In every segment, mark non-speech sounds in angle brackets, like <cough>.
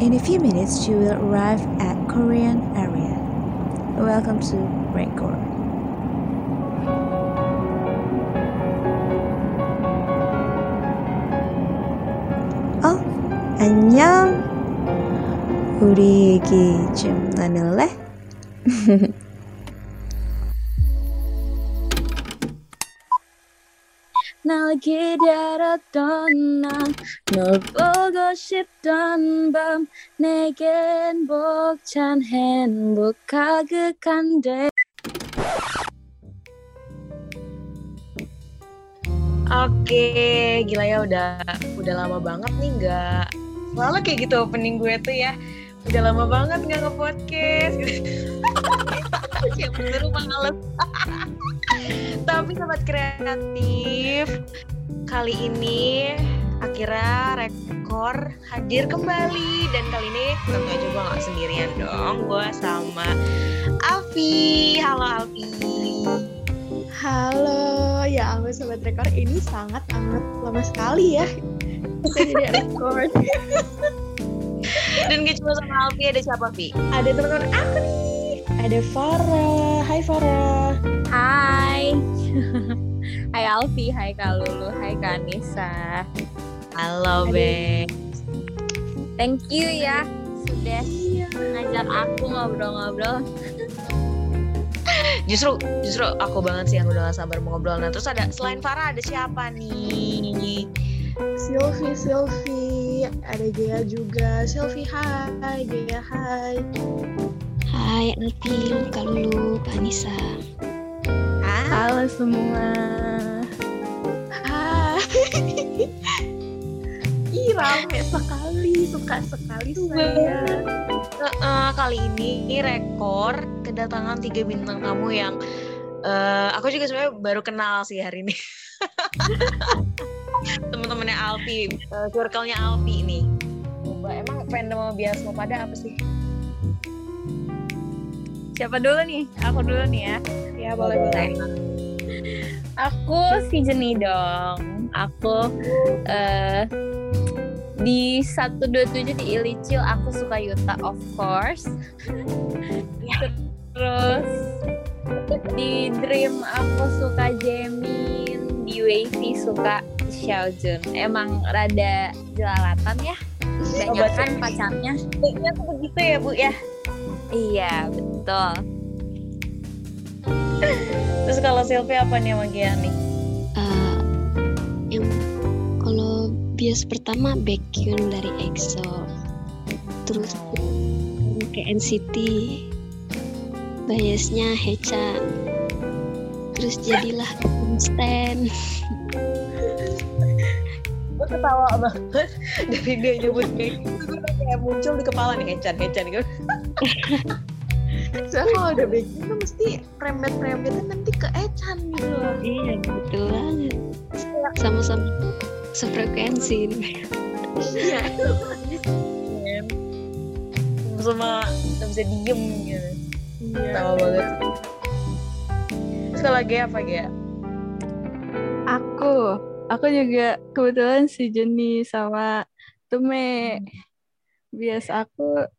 In a few minutes, you will arrive at Korean area. Welcome to Record. 어, 안녕. 우리 얘기 좀 나눌래? 기다렸던 난널 보고 싶던 밤 내겐 벅찬 행복 가득한데 Oke, gila ya udah udah lama banget nih nggak selalu kayak gitu opening gue tuh ya. Udah lama banget nggak nge-podcast gitu. <laughs> Siapa suruh males. <laughs> Tapi sobat kreatif, kali ini akhirnya rekor hadir kembali dan kali ini tentu aja gue nggak sendirian dong, gue sama Alfi. Halo Alfi. Halo, ya ampun Sobat Rekor, ini sangat amat lama sekali ya kita jadi record. Dan gak cuma sama Alfi, ada siapa Vi? Ada teman-teman aku nih, ada Farah. Hai Farah. Hai Hai Alfi, hai Kak Lulu, hai Kak Anissa Halo Be. Thank you ya Sudah ngajak aku ngobrol-ngobrol <laughs> Justru justru aku banget sih yang udah gak sabar mau ngobrol. Nah terus ada selain Farah ada siapa nih? Silvi, Silvi, ada Gea juga. Silvi, hai. Gea, hai. Hai Alfi, Kak Lulu, Anissa. Ah, Halo semua rame sekali, suka sekali saya. eh, kali ini rekor kedatangan tiga bintang tamu yang eh, aku juga sebenarnya baru kenal sih hari ini. <laughs> Temen-temennya Alfi, eh, circle-nya Alfi nih. Coba, Emang fandom bias mau pada apa sih? Siapa dulu nih? Aku dulu nih ya Ya, boleh-boleh. Aku si Jeni dong Aku eh di 127 di Ilicil aku suka Yuta of course. Terus di Dream aku suka Jamin Di Wavy suka Xiaojun. Emang rada jelalatan ya. Banyak kan pacarnya. Kayaknya tuh begitu ya Bu ya. Iya betul. Terus kalau Sylvie apa nih sama Gia nih? Eh, yang bias pertama Baekhyun dari EXO, terus ke NCT, biasnya Hechan, terus jadilah Stan. gue ketawa banget dari dia nyebut kayak gitu gue kayak muncul di kepala nih Hechan Hechan gitu Soalnya kalau ada backing tuh mesti rembet-rembetnya nanti ke Echan gitu. Iya betul banget. Sama-sama sefrekuensi. Iya. sama nggak bisa diem gitu Iya. tawa banget terus kalau Gia apa Gia? Aku, aku juga kebetulan si Jenny sama Tume. Bias aku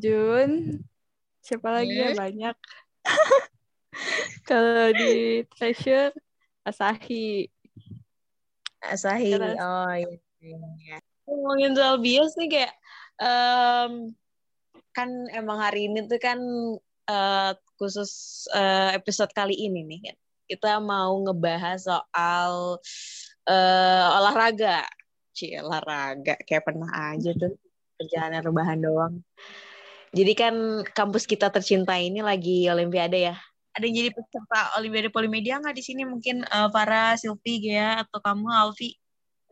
Jun, siapa lagi ya Hmm. banyak. <laughs> Kalau di Treasure Asahi. Asahi. Oh iya, iya, iya. ngomongin soal bias nih kayak em, kan emang hari ini tuh kan eh, khusus eh, episode kali ini nih kan kita mau ngebahas soal eh, olahraga. Cie, olahraga kayak pernah aja tuh kerjaan rebahan doang. Jadi kan kampus kita tercinta ini lagi olimpiade ya ada yang jadi peserta olimpiade polimedia nggak di sini? Mungkin eh, para Silvi Gea atau kamu Alfi?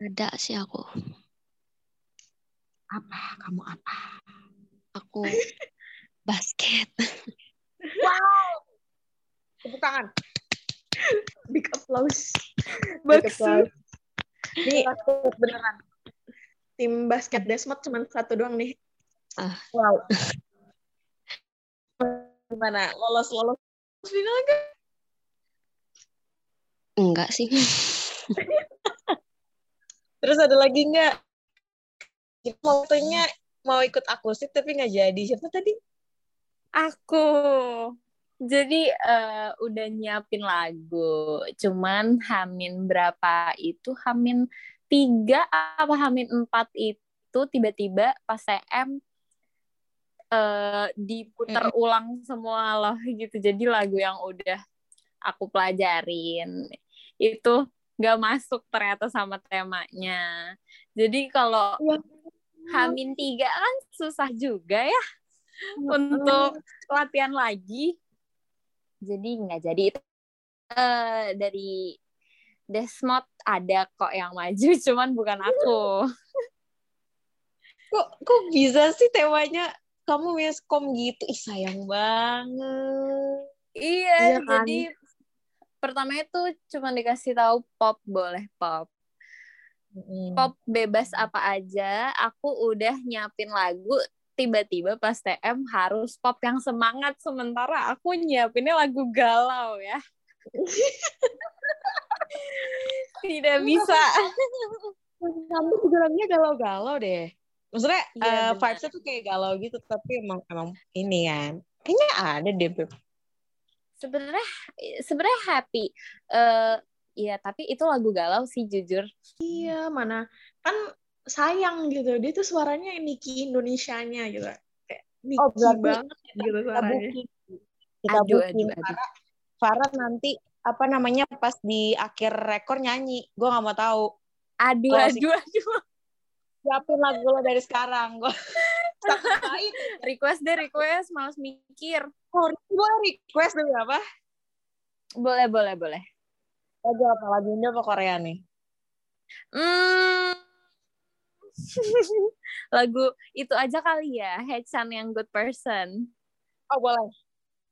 Ada sih aku. apa? Kamu apa? Aku <laughs> basket. wow! Tepuk tangan. Big applause. Baksu. Nih, beneran. Tim basket Desmond cuma satu doang nih. wow. Gimana? Lolos lolos final nggak Enggak sih. <laughs> terus ada lagi nggak fotonya mau ikut akustik tapi nggak jadi. Siapa tadi? Aku. Jadi eh, udah nyiapin lagu, cuman Hamin berapa itu Hamin tiga apa Hamin empat itu tiba-tiba pas TM eh, diputar ulang semua loh <laughs> gitu. Jadi lagu yang udah aku pelajarin itu nggak masuk ternyata sama temanya. Jadi kalau Ya. Hamin tiga kan susah juga ya untuk latihan lagi. Jadi nggak jadi itu eh, dari Desmond ada kok yang maju, <laughs> cuman bukan aku. Kok kok bisa sih temanya kamu miskom gitu? Ih sayang banget. iya, Iya kan? jadi pertama itu cuma dikasih tahu pop boleh pop. Pop bebas apa aja, aku udah nyiapin lagu tiba-tiba pas TM harus pop yang semangat sementara aku nyiapinnya lagu galau ya. <laughs> Tidak bisa. Kamu juga galau-galau deh. Maksudnya Iya, eh, benar. vibes-nya tuh kayak galau gitu, tapi emang emang ini kan. Kayaknya ada deh, Beb. sebenarnya sebenarnya happy eh Iya, tapi itu lagu galau sih jujur. Iya, mana kan sayang gitu. Dia tuh suaranya Niki Indonesianya gitu. Kayak Niki Oh, banget gitu Kita suaranya. booking. Kita Aduh, aduh, aduh. Farah, Farah nanti apa namanya pas di akhir rekor nyanyi. Gue nggak mau tahu. Aduh, aduh, aduh. Siapin lagu lo dari sekarang. Gue. <laughs> Request deh, request. Males mikir. Oh, gue request dulu apa? Boleh, boleh, boleh. Lagu apa? Lagu Indo apa Korea nih? Hmm. <laughs> lagu itu aja kali ya, Hechan yang good person. Oh boleh.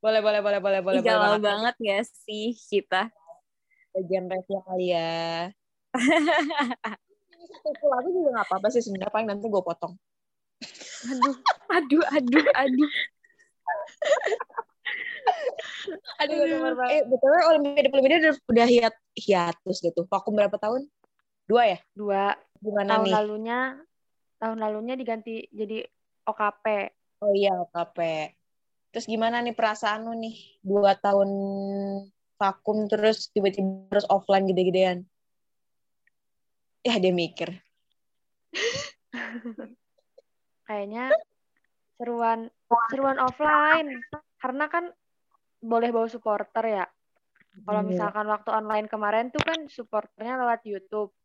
Boleh, boleh, boleh, boleh, boleh. Galau boleh banget gak sih kita? Refnya kali ya. <laughs> Satu lagu juga gak apa-apa sih sebenarnya paling nanti gue potong. Aduh, aduh, aduh, aduh. Aduh, Eh, betul Olimpiade Olimpiade udah, udah hiat, hiatus gitu. Vakum berapa tahun? Dua ya? Dua Gimana tahun nih? lalunya tahun lalunya diganti jadi OKP. Oh iya, KP. Terus gimana nih perasaan lu nih? Dua tahun vakum terus tiba-tiba terus offline gede-gedean. Ya dia mikir. <laughs> Kayaknya seruan seruan offline karena kan boleh bawa supporter ya. Kalau Hmm. misalkan waktu online kemarin tuh kan supporternya lewat YouTube.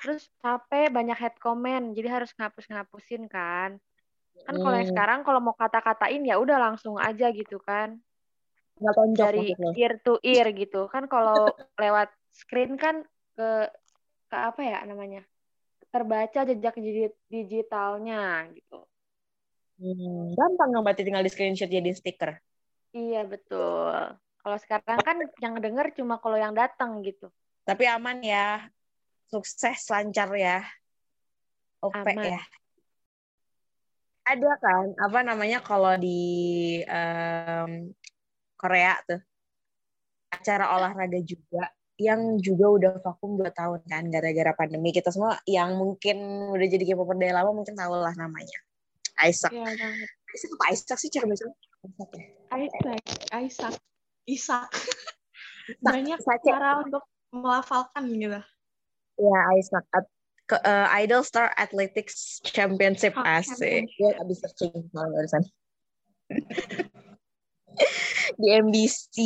Terus capek banyak head comment, jadi harus ngapus-ngapusin kan. Kan kalau yang Hmm. sekarang kalau mau kata-katain ya udah langsung aja gitu kan. Nggak tonjok Dari ear to ear gitu. Kan kalau lewat screen kan ke ke apa ya namanya? Terbaca jejak digi- digitalnya gitu. Hmm, gampang berarti tinggal di screenshot jadi stiker. Iya betul. Kalau sekarang kan yang denger cuma kalau yang datang gitu. Tapi aman ya. Sukses, lancar ya. OP Aman. ya. Ada kan, apa namanya kalau di em, Korea tuh, acara olahraga juga, yang juga udah vakum 2 tahun kan, gara-gara pandemi. Kita semua yang mungkin udah jadi K-popper dari lama mungkin tahu lah namanya. Isaac. Iya banget. Isaac apa Isaac sih cara? Isaac ya? Isaac, Isaac, Isak. Banyak cara untuk melafalkan gitu. Ya, Isaac. At- ke, eh, Idol Star Athletics Championship Oh, asik. Gue abis searching barusan. <laughs> Di MBC.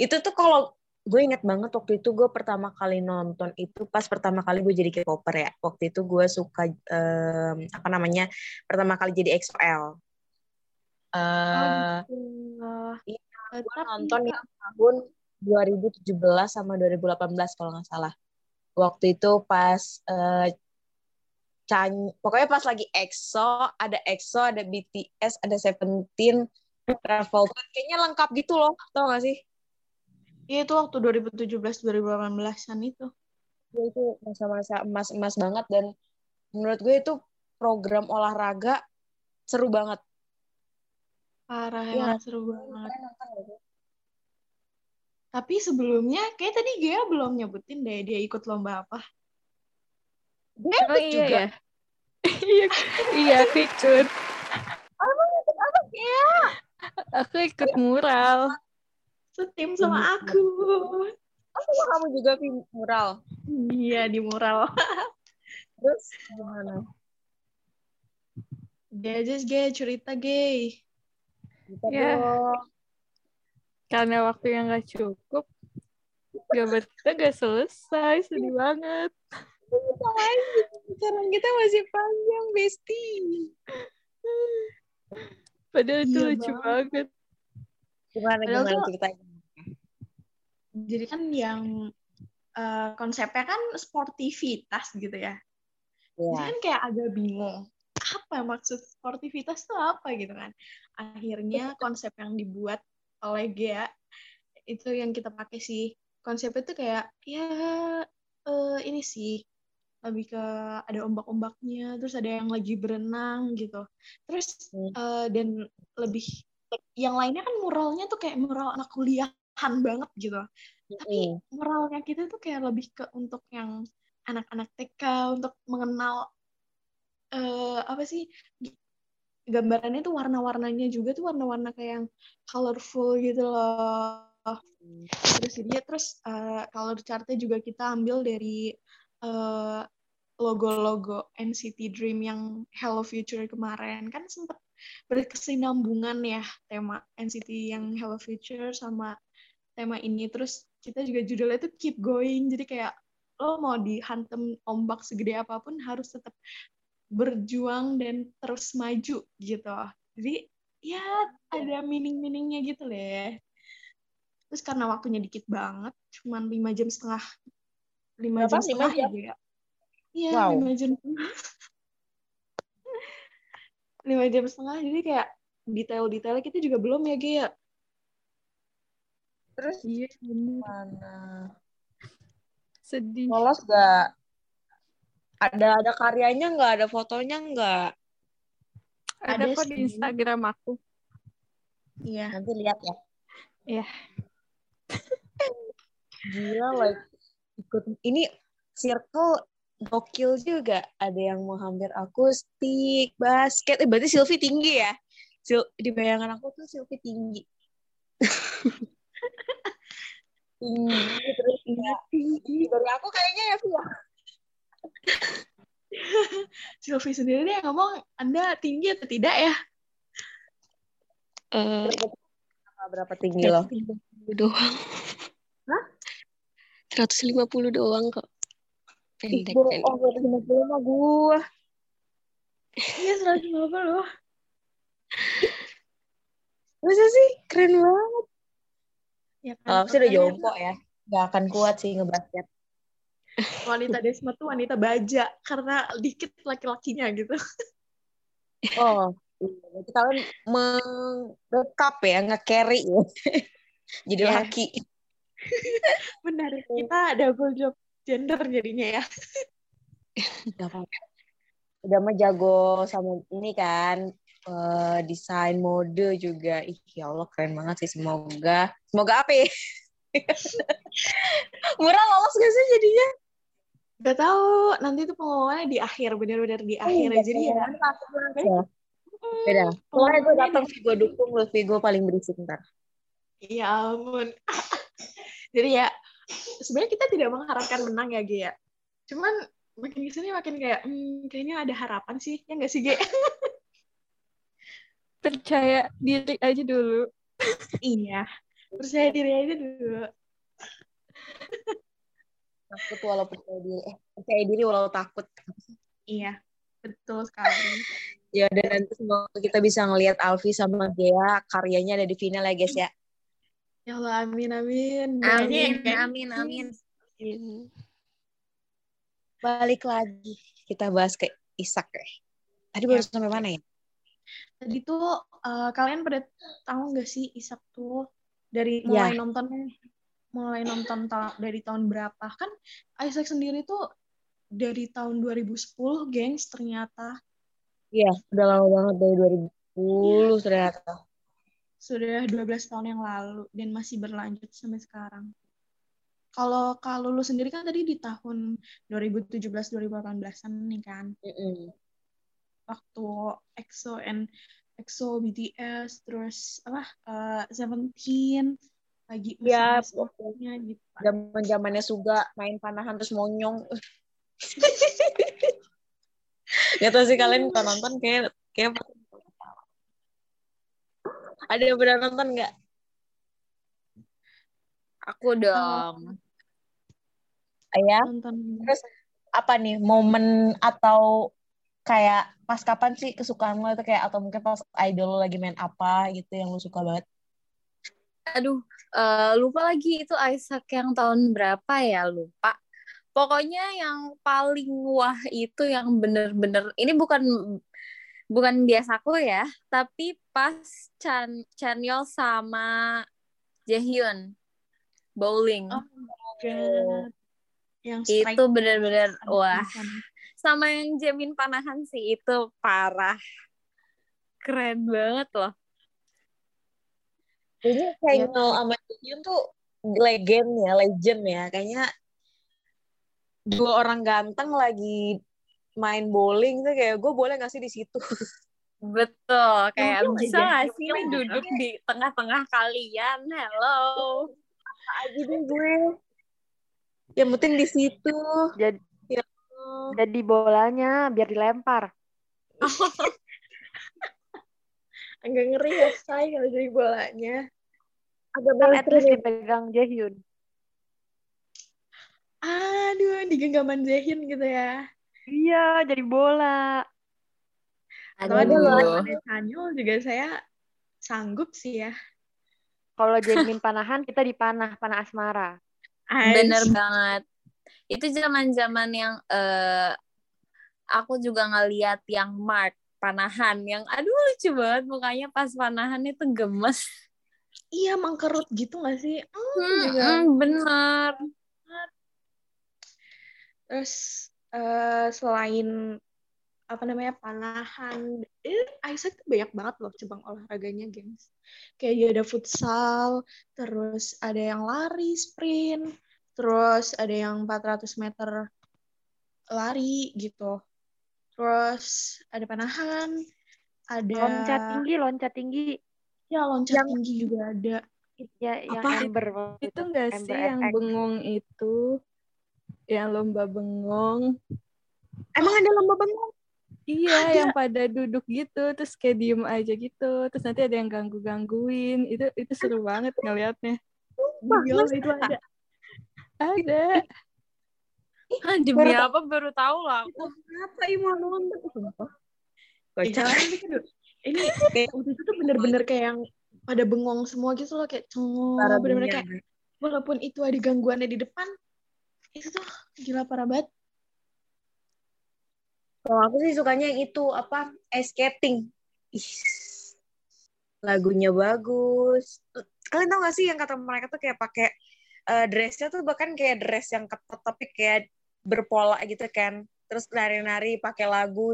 Itu tuh kalau gue inget banget waktu itu gue pertama kali nonton itu pas pertama kali gue jadi K-popper ya. Waktu itu gue suka em, apa namanya pertama kali jadi EXO-L. Eh, Oh, gue nonton yang tahun 2017 sama 2018 kalau nggak salah. Waktu itu pas eh, Chan- pokoknya pas lagi EXO, ada EXO, ada BTS, ada Seventeen, Revolver, kayaknya lengkap gitu loh, tau gak sih? Iya itu waktu 2017-2018an itu. Gue itu masa-masa emas-emas banget dan menurut gue itu program olahraga seru banget. Parah Iya. emang seru banget. Tapi sebelumnya kayak tadi Gea belum nyebutin deh dia ikut lomba apa. Gue Oh ikut iya juga. ya. <laughs> Iya, iya aku ikut. Aku ikut mural. Setim sama aku. Oh, sama kamu juga Pi, mural. Iya di mural. <laughs> Terus gimana? Dia aja gay, cerita gay. Kita Ya. dong. Karena waktu yang gak cukup, gambar kita gak selesai. Sedih banget. Sekarang kita masih panjang, Besti. Padahal itu Iya lucu banget. Gimana Padahal gimana tuh- ceritanya? Jadi kan yang eh, konsepnya kan sportivitas gitu ya. Jadi Iya. kan kayak agak bingung. Apa maksud sportivitas itu apa gitu kan. Akhirnya konsep yang dibuat oleh Gea itu yang kita pakai sih. Konsepnya tuh kayak ya eh, ini sih lebih ke ada ombak-ombaknya, terus ada yang lagi berenang gitu. Terus Hmm. eh, dan lebih yang lainnya kan muralnya tuh kayak mural anak kuliahan banget gitu. Tapi moralnya kita tuh kayak lebih ke untuk yang anak-anak TK untuk mengenal eh apa sih gambarannya tuh warna-warnanya juga tuh warna-warna kayak yang colorful gitu loh. Terus dia terus eh, color chartnya juga kita ambil dari eh, logo-logo NCT Dream yang Hello Future kemarin kan sempet berkesinambungan ya tema NCT yang Hello Future sama tema ini. Terus kita juga judulnya tuh keep going. Jadi kayak lo mau dihantem ombak segede apa pun harus tetap berjuang dan terus maju gitu. Jadi ya ada meaning-meaningnya gitu deh. Terus karena waktunya dikit banget cuman lima jam setengah lima jam setengah ya. Iya Wow. lima jam setengah. <laughs> Lima jam setengah jadi kayak detail-detailnya kita juga belum ya Gia Terus iya bener gimana? Sedih. Lolos gak? Ada ada karyanya nggak? Ada fotonya nggak? Ada Ada kok di. Instagram aku. iya Nanti lihat ya. Iya. Gila, like ikut ini circle gokil juga. Ada yang mau hampir akustik, basket. Eh, berarti Silvi tinggi ya? Sil di bayangan aku tuh Silvi tinggi. <laughs> tinggi terus ya. Dari aku kayaknya ya sih ya. <laughs> Sylvie sendiri dia ngomong Anda tinggi atau tidak ya Eh, Berapa, berapa tinggi loh? 150 doang. Hah? 150 doang kok. Pendek, bohong. pendek. Oh, 150 mah gua. iya seratus lima puluh Masa sih? Keren banget. Ya kan Kalau aku sih udah jongkok ya. Gak akan kuat sih ngebasket. <laughs> wanita desma tuh wanita baja karena dikit laki-lakinya gitu <laughs> Oh. Berarti kalian mengrekap ya, nge-carry ya. <laughs> Jadi Iya. laki. benar kita double job gender jadinya ya Gak apa-apa. Udah mah jago sama ini kan, eh, desain mode juga. Ih, ya Allah keren banget sih. Semoga, semoga apa ya? <laughs> Murah lolos gak sih jadinya? Gak tahu nanti tuh pengumumannya di akhir bener-bener di akhir iya, jadi ya Ya. Beda. Pokoknya gue datang, gue dukung lu, gue paling berisik ntar. ya ampun <laughs> jadi ya sebenarnya kita tidak mengharapkan menang ya Gia ya. cuman makin ke sini makin kayak hmm, kayaknya ada harapan sih ya nggak sih Gia <laughs> Percaya diri aja dulu. iya percaya diri aja dulu Takut walau percaya diri. Eh, percaya diri walau takut. iya betul sekali Ya, dan nanti semoga kita bisa ngelihat Alfi sama Gea karyanya ada di final ya guys ya. ya Allah amin amin Amin, amin, amin. Balik lagi kita bahas ke Isak ya. Tadi baru Ya. sampai mana ya? Tadi tuh eh, kalian pada tahu nggak sih Isak tuh dari Ya. mulai nontonnya mulai nonton ta- dari tahun berapa kan Isaac sendiri tuh dari tahun 2010 gengs ternyata Iya, udah lama banget dari 2010 ternyata. sudah 12 tahun yang lalu dan masih berlanjut sampai sekarang. Kalau kalau lu sendiri kan tadi di tahun 2017 2018-an nih kan Mm-mm. Waktu EXO and EXO, BTS, terus apa uh, Seventeen lagi Ya, masa-masanya gitu. Zaman zamannya Suga main panahan terus monyong. <laughs> Gak tau sih kalian kalau nonton kayak kayak ada yang pernah nonton nggak? Aku dong. Ya. Nonton Terus apa nih momen atau kayak pas kapan sih kesukaan lo itu kayak atau mungkin pas idol lo lagi main apa gitu yang lo suka banget? Aduh, eh, lupa lagi itu Isaac yang tahun berapa ya lupa. Pokoknya yang paling wah itu yang bener-bener ini bukan bukan biasa aku ya, tapi pas Chan Chanyeol sama Jaehyun bowling Oh, God. yang itu bener-bener wah tulisan. Sama yang Jamin Panahan sih itu parah keren banget loh Ini Iya. Chanyeol sama Jaehyun tuh legend ya, legend ya. Kayaknya dua orang ganteng lagi main bowling tuh kayak gue boleh gak sih di situ? <laughs> betul kayak mungkin bisa aja, gak yang sih aja. duduk di tengah-tengah kalian hello Aja deh gue. Yang penting di situ. Jadi Ya. Jadi bolanya biar dilempar. <laughs> agak ngeri ya say kalau jadi bolanya Agak Kan at least banget. dipegang Jaehyun. aduh di genggaman Jaehyun gitu ya Iya, jadi bola. kalau genggaman Chanyeol juga saya sanggup sih ya Kalau Jamin panahan, kita dipanah, panah asmara. bener banget itu zaman-zaman yang eh aku juga ngeliat yang Mark panahan yang aduh lucu banget mukanya pas panahan itu gemes. Iya mangkerut gitu gak sih? Hmm, Hmm, juga. hmm, bener. Terus eh, selain apa namanya panahan eh, Isaac tuh banyak banget loh cabang olahraganya gengs. Kayak dia ada futsal terus ada yang lari sprint terus ada yang 400 meter lari gitu terus ada panahan ada Loncat tinggi, loncat tinggi. ya loncat tinggi juga ada Ya, yang Apa? ember. Itu enggak sih Ember yang FX. bengong itu? Yang lomba bengong. Emang ada lomba bengong? Iya, Ada. yang pada duduk gitu, terus kayak diem aja gitu. Terus nanti ada yang ganggu-gangguin. Itu itu seru banget ngelihatnya. Allah, itu ada Ada. Hah, demi apa baru tahu lah aku Apa ini mau nonton? Sumpah. Eh, Kocak. deh, Kak. ini kayak waktu itu tuh bener-bener kayak yang pada bengong semua gitu loh kayak cengok Parah bener-bener bener. kayak walaupun itu ada gangguannya di depan itu tuh gila parah banget Kalau aku sih sukanya yang itu apa ice skating. Ih, lagunya bagus. Kalian tau gak sih yang kata mereka tuh kayak pakai eh, dressnya tuh bahkan kayak dress yang ketat tapi kayak berpola gitu kan. Terus nari-nari pakai lagu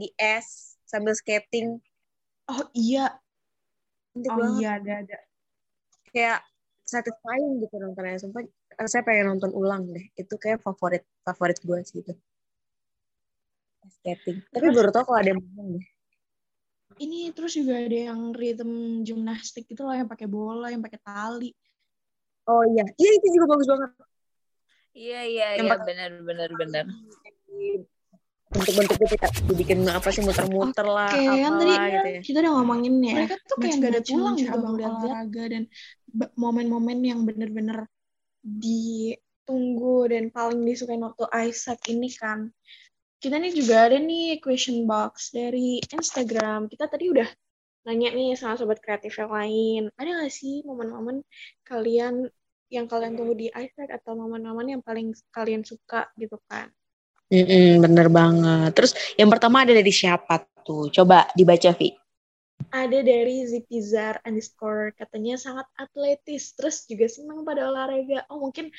di es sambil skating. oh iya Cantik oh banget. iya ada ada Kayak satisfying gitu nontonnya. Sumpah eh, saya pengen nonton ulang deh. Itu kayak favorit favorit gue sih itu. Skating. Tapi baru tau kalau ada yang deh. ini terus juga ada yang rhythm gymnastik gitu loh yang pakai bola yang pakai tali Oh iya, iya itu juga bagus banget. iya iya iya bener bener bener Bentuk-bentuk itu kayak dibikin apa sih muter-muter lah, Oke, kan tadi gitu ya. kita udah ngomongin ya Mereka tuh kayak nggak ada pulang cabang lihat-lihat. olahraga dan momen-momen yang bener-bener ditunggu dan paling disukain waktu Isaac ini kan kita nih juga ada nih question box dari Instagram kita tadi udah nanya nih sama sobat kreatif yang lain ada nggak sih momen-momen kalian yang kalian tunggu di Isaac atau momen-momen yang paling kalian suka gitu kan Mm-mm, bener banget. Terus yang pertama ada dari siapa tuh? Coba dibaca, Vi. ada dari Zipizar underscore katanya sangat atletis terus juga senang pada olahraga oh mungkin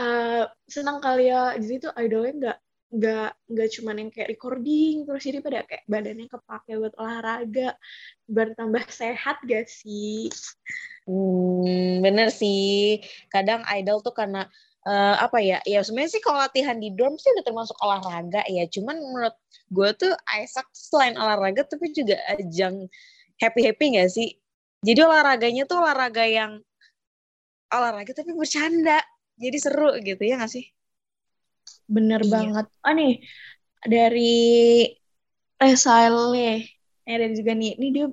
eh, senang kali ya jadi tuh idolnya nggak nggak nggak cuman yang kayak recording terus jadi pada kayak badannya kepake buat olahraga bertambah sehat gak sih Hmm, bener sih. Kadang idol tuh karena eh, apa ya? Ya sebenarnya sih kalau latihan di dorm sih udah termasuk olahraga ya. Cuman menurut gue tuh Isaac selain olahraga tapi juga ajang happy happy nggak sih jadi olahraganya tuh olahraga yang olahraga tapi bercanda jadi seru gitu ya nggak sih Bener Iya. banget. Oh nih, dari Resile. Eh, ada juga nih. Ini dia,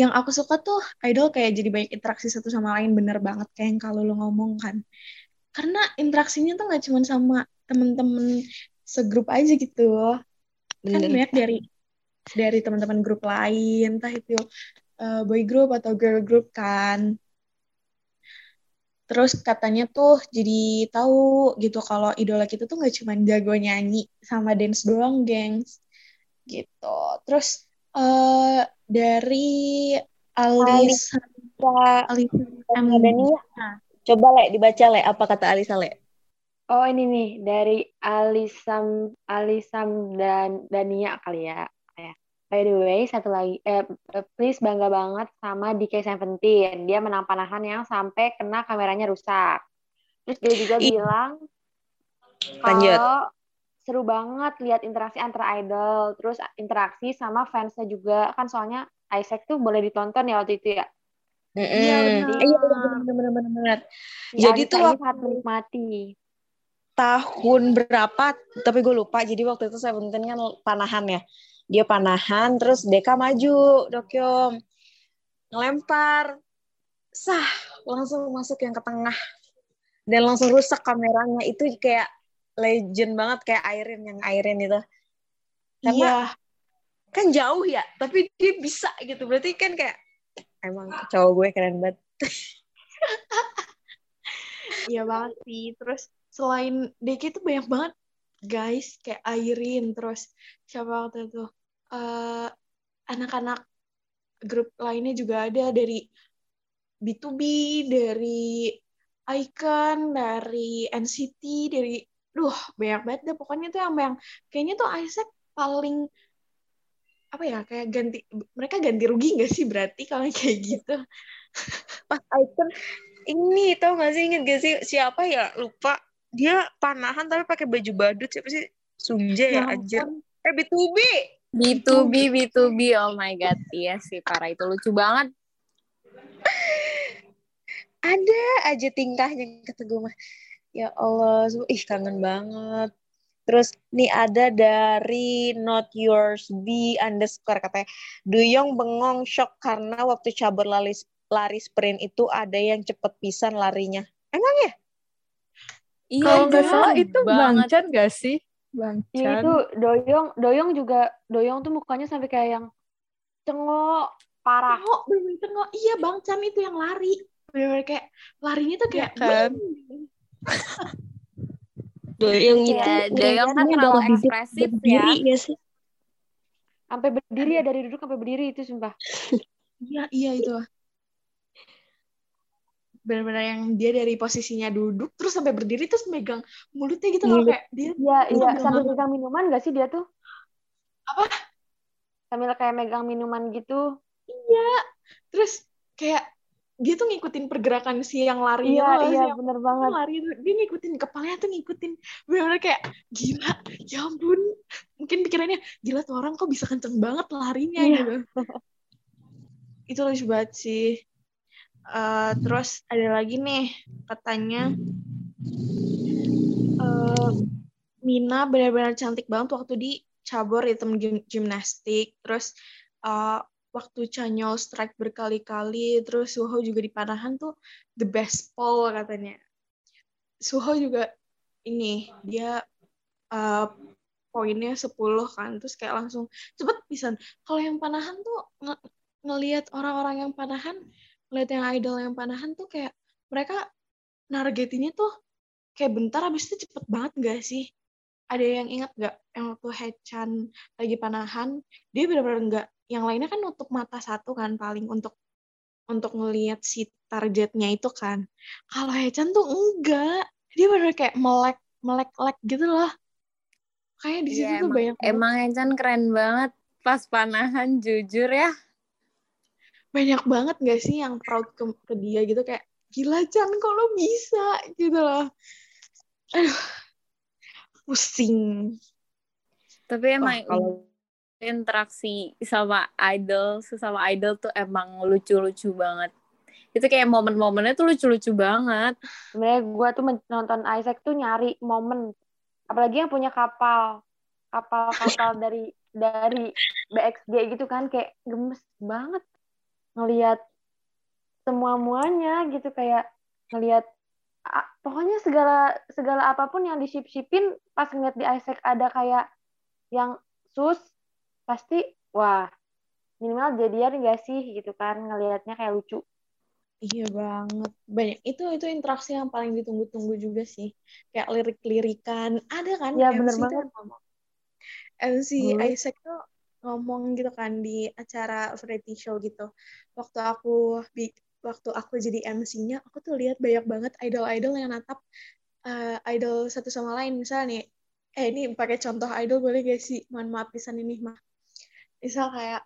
yang aku suka tuh idol kayak jadi banyak interaksi satu sama lain. Bener banget kayak yang kalau lu ngomong kan. Karena interaksinya tuh nggak cuma sama temen-temen segrup aja gitu. Kan Bener. banyak dari dari teman-teman grup lain, entah itu eh, boy group atau girl group kan. Terus katanya tuh jadi tahu gitu kalau idola kita tuh nggak cuma jago nyanyi sama dance doang, gengs. Gitu. Terus eh dari Alisa Alisa Sama Dania. Coba le dibaca le apa kata Alisa le? Oh ini nih dari Alisam Alisam dan Dania kali ya. Ya. By the way, satu lagi, eh, eh, please bangga banget sama DK17. Dia menang panahan yang sampai kena kameranya rusak. Terus dia juga Ih. bilang kalau seru banget lihat interaksi antara idol, terus interaksi sama fansnya juga kan soalnya Isaac tuh boleh ditonton ya waktu itu ya. Iya, benar. Iya benar benar benar. Si Jadi tuh waktu- menikmati. tahun berapa tapi gue lupa jadi waktu itu Seventeen kan panahan ya dia panahan terus Deka maju Dokyom. Ngelempar. Sah langsung masuk yang ke tengah. Dan langsung rusak kameranya. Itu kayak legend banget kayak Airin yang Airin itu. Karena- Iya, kan jauh ya tapi dia bisa gitu. Berarti kan kayak emang cowok gue keren banget. <laughs> Iya banget sih. Terus selain Deki itu banyak banget guys kayak Airin terus siapa waktu itu? Eh, anak-anak grup lainnya juga ada dari B2B, dari Icon, dari NCT, dari duh banyak banget deh. Pokoknya tuh yang yang kayaknya tuh Isaac paling apa ya kayak ganti mereka ganti rugi nggak sih? Berarti kalau kayak gitu. Pas Icon ini tau gak sih inget gak sih siapa ya? Lupa dia panahan tapi pakai baju badut. Siapa sih? Sunja ya Ya anjir eh B2B B2B, B2B, oh my god, iya sih parah. Itu lucu banget. <laughs> ada aja tingkahnya kata gue mah. Ya Allah ih kangen banget. Terus nih ada dari not yours B underscore katanya. Duyong bengong shock karena waktu cabur lari lari sprint itu ada yang cepet pisan larinya. Emang ya Iya, Kalau nggak salah itu banget. Bangchan gak sih? Iya Bangchan. itu Doyong, Doyong juga Doyong tuh mukanya sampai kayak yang cengok parah. Tengok, bener tengok. Iya, Bang Chan itu yang lari. Bener-bener kayak larinya tuh kayak Iya kan? <laughs> Doyong Iya, itu Doyong kan terlalu ekspresif berdiri ya. ya sih? Sampai berdiri ya dari duduk sampai berdiri itu sumpah. <laughs> Iya, iya itu. Bener-bener yang dia dari posisinya duduk terus sampai berdiri terus megang mulutnya gitu loh kayak dia Iya, iya, sambil megang minuman gak sih dia tuh? Apa? Sambil kayak megang minuman gitu. terus kayak dia tuh ngikutin pergerakan si yang lari Iya, loh, si iya, yang bener banget. lari dia ngikutin kepalanya tuh ngikutin bener-bener kayak gila ya ampun mungkin pikirannya gila tuh orang kok bisa kenceng banget larinya Iya. gitu <laughs> itu lucu banget sih Eh, terus ada lagi nih katanya eh, Mina benar-benar cantik banget waktu di cabur ritme gim- gimnastik terus eh, waktu Chanyol strike berkali-kali terus Suho juga di panahan tuh the best pole katanya. Suho juga ini dia eh, poinnya 10 kan terus kayak langsung cepet pisan. Kalau yang panahan tuh nge- ngelihat orang-orang yang panahan ngelihat yang idol yang panahan tuh kayak mereka nargetinnya tuh kayak bentar habis itu cepet banget gak sih? Ada yang ingat gak yang waktu Hechan lagi panahan? Dia benar-benar nggak yang lainnya kan nutup mata satu kan paling untuk untuk ngelihat si targetnya itu kan. Kalau Hechan tuh enggak. Dia benar kayak melek melek lek gitu loh. Kayak di situ Iya, tuh emang, banyak emang Enchan keren banget pas panahan jujur ya. Banyak banget gak sih yang proud ke, ke dia gitu? Kayak gila Chan kok lo bisa? Gitu loh. Aduh pusing. Tapi Wah, emang kalau interaksi sama idol sesama idol tuh emang lucu-lucu banget. Itu kayak momen-momennya tuh lucu-lucu banget. Sebenarnya gue tuh nonton Isaac tuh nyari momen apalagi yang punya kapal. Kapal-kapal <laughs> dari dari BXG gitu kan kayak gemes banget ngelihat semua muanya gitu kayak ngelihat pokoknya segala segala apa pun yang disip-sipin pas ngeliat di Isaac ada kayak yang sus pasti wah minimal jadian gak sih gitu kan ngelihatnya kayak lucu Iya banget. Banyak itu itu interaksi yang paling ditunggu-tunggu juga sih. Kayak lirik-lirikan. Ada kan Iya, MC bener banget. MC Hmm. Isaac tuh ngomong gitu kan di acara variety show gitu. Waktu aku waktu aku jadi MC-nya, aku tuh lihat banyak banget idol-idol yang natap eh, idol satu sama lain. Misalnya nih, eh ini pakai contoh idol boleh gak sih? Mohon maaf pisan ini mah. Misal kayak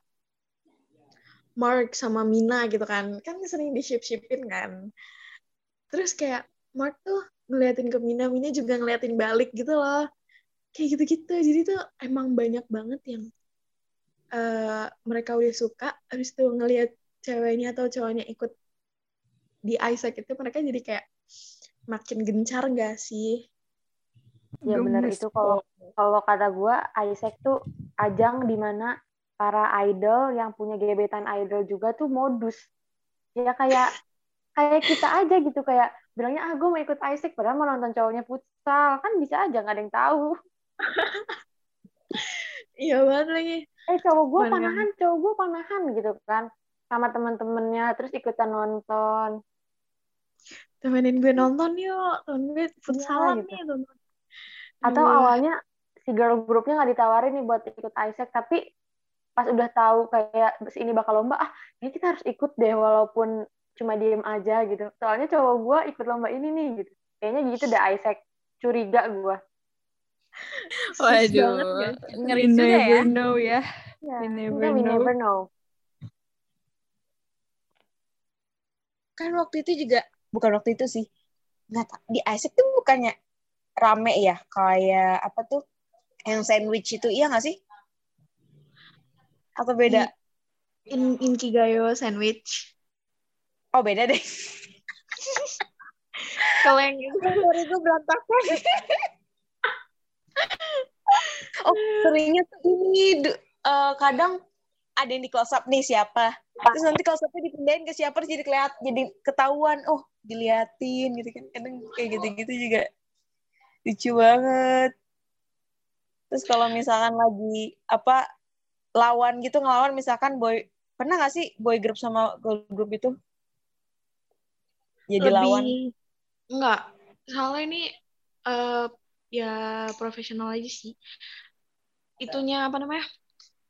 Mark sama Mina gitu kan kan sering di ship shipin kan terus kayak Mark tuh ngeliatin ke Mina Mina juga ngeliatin balik gitu loh kayak gitu-gitu jadi tuh emang banyak banget yang eh, mereka udah suka habis itu ngeliat ceweknya atau cowoknya ikut di Isaac itu mereka jadi kayak makin gencar gak sih? Ya bener. Gemes itu kalau kalau kata gue Isaac tuh ajang di mana para idol yang punya gebetan idol juga tuh modus. Ya kayak kayak kita aja gitu kayak bilangnya ah gue mau ikut Isaac padahal mau nonton cowoknya futsal. Kan bisa aja nggak ada yang tahu. <laughs> Iya banget lagi eh cowok gue panahan cowok gue panahan gitu kan sama teman-temannya terus ikutan nonton. Temenin gue nonton yuk temen gue futsalan gitu. nih tonton atau awalnya si girl grupnya nggak ditawarin nih buat ikut Isaac tapi pas udah tahu kayak ini bakal lomba ah ini kita harus ikut deh walaupun cuma diem aja gitu. Soalnya cowok gue ikut lomba ini nih gitu. Kayaknya gitu deh Isaac. Curiga gue Sus banget waduh ngeri juga ya? ya. Ya We never we know. never know. Kan waktu itu juga bukan waktu itu sih. Nggak di Isaac tuh bukannya rame ya? Kayak apa tuh? Yang sandwich itu iya nggak sih? Atau beda? In Inkigayo sandwich. Oh beda deh. <laughs> Keleng itu. Sorry gue berantakan. <laughs> Oh seringnya tuh ini eh, kadang ada yang di close up nih siapa. Terus nanti close upnya dipindahin ke siapa terus jadi kelihat jadi ketahuan. Oh diliatin gitu kan. Kadang kayak gitu-gitu juga. Lucu banget. Terus kalau misalkan lagi apa lawan gitu ngelawan misalkan boy pernah gak sih boy group sama girl group itu? Jadi lawan. enggak soalnya ini eh ya profesional aja sih. Itunya apa namanya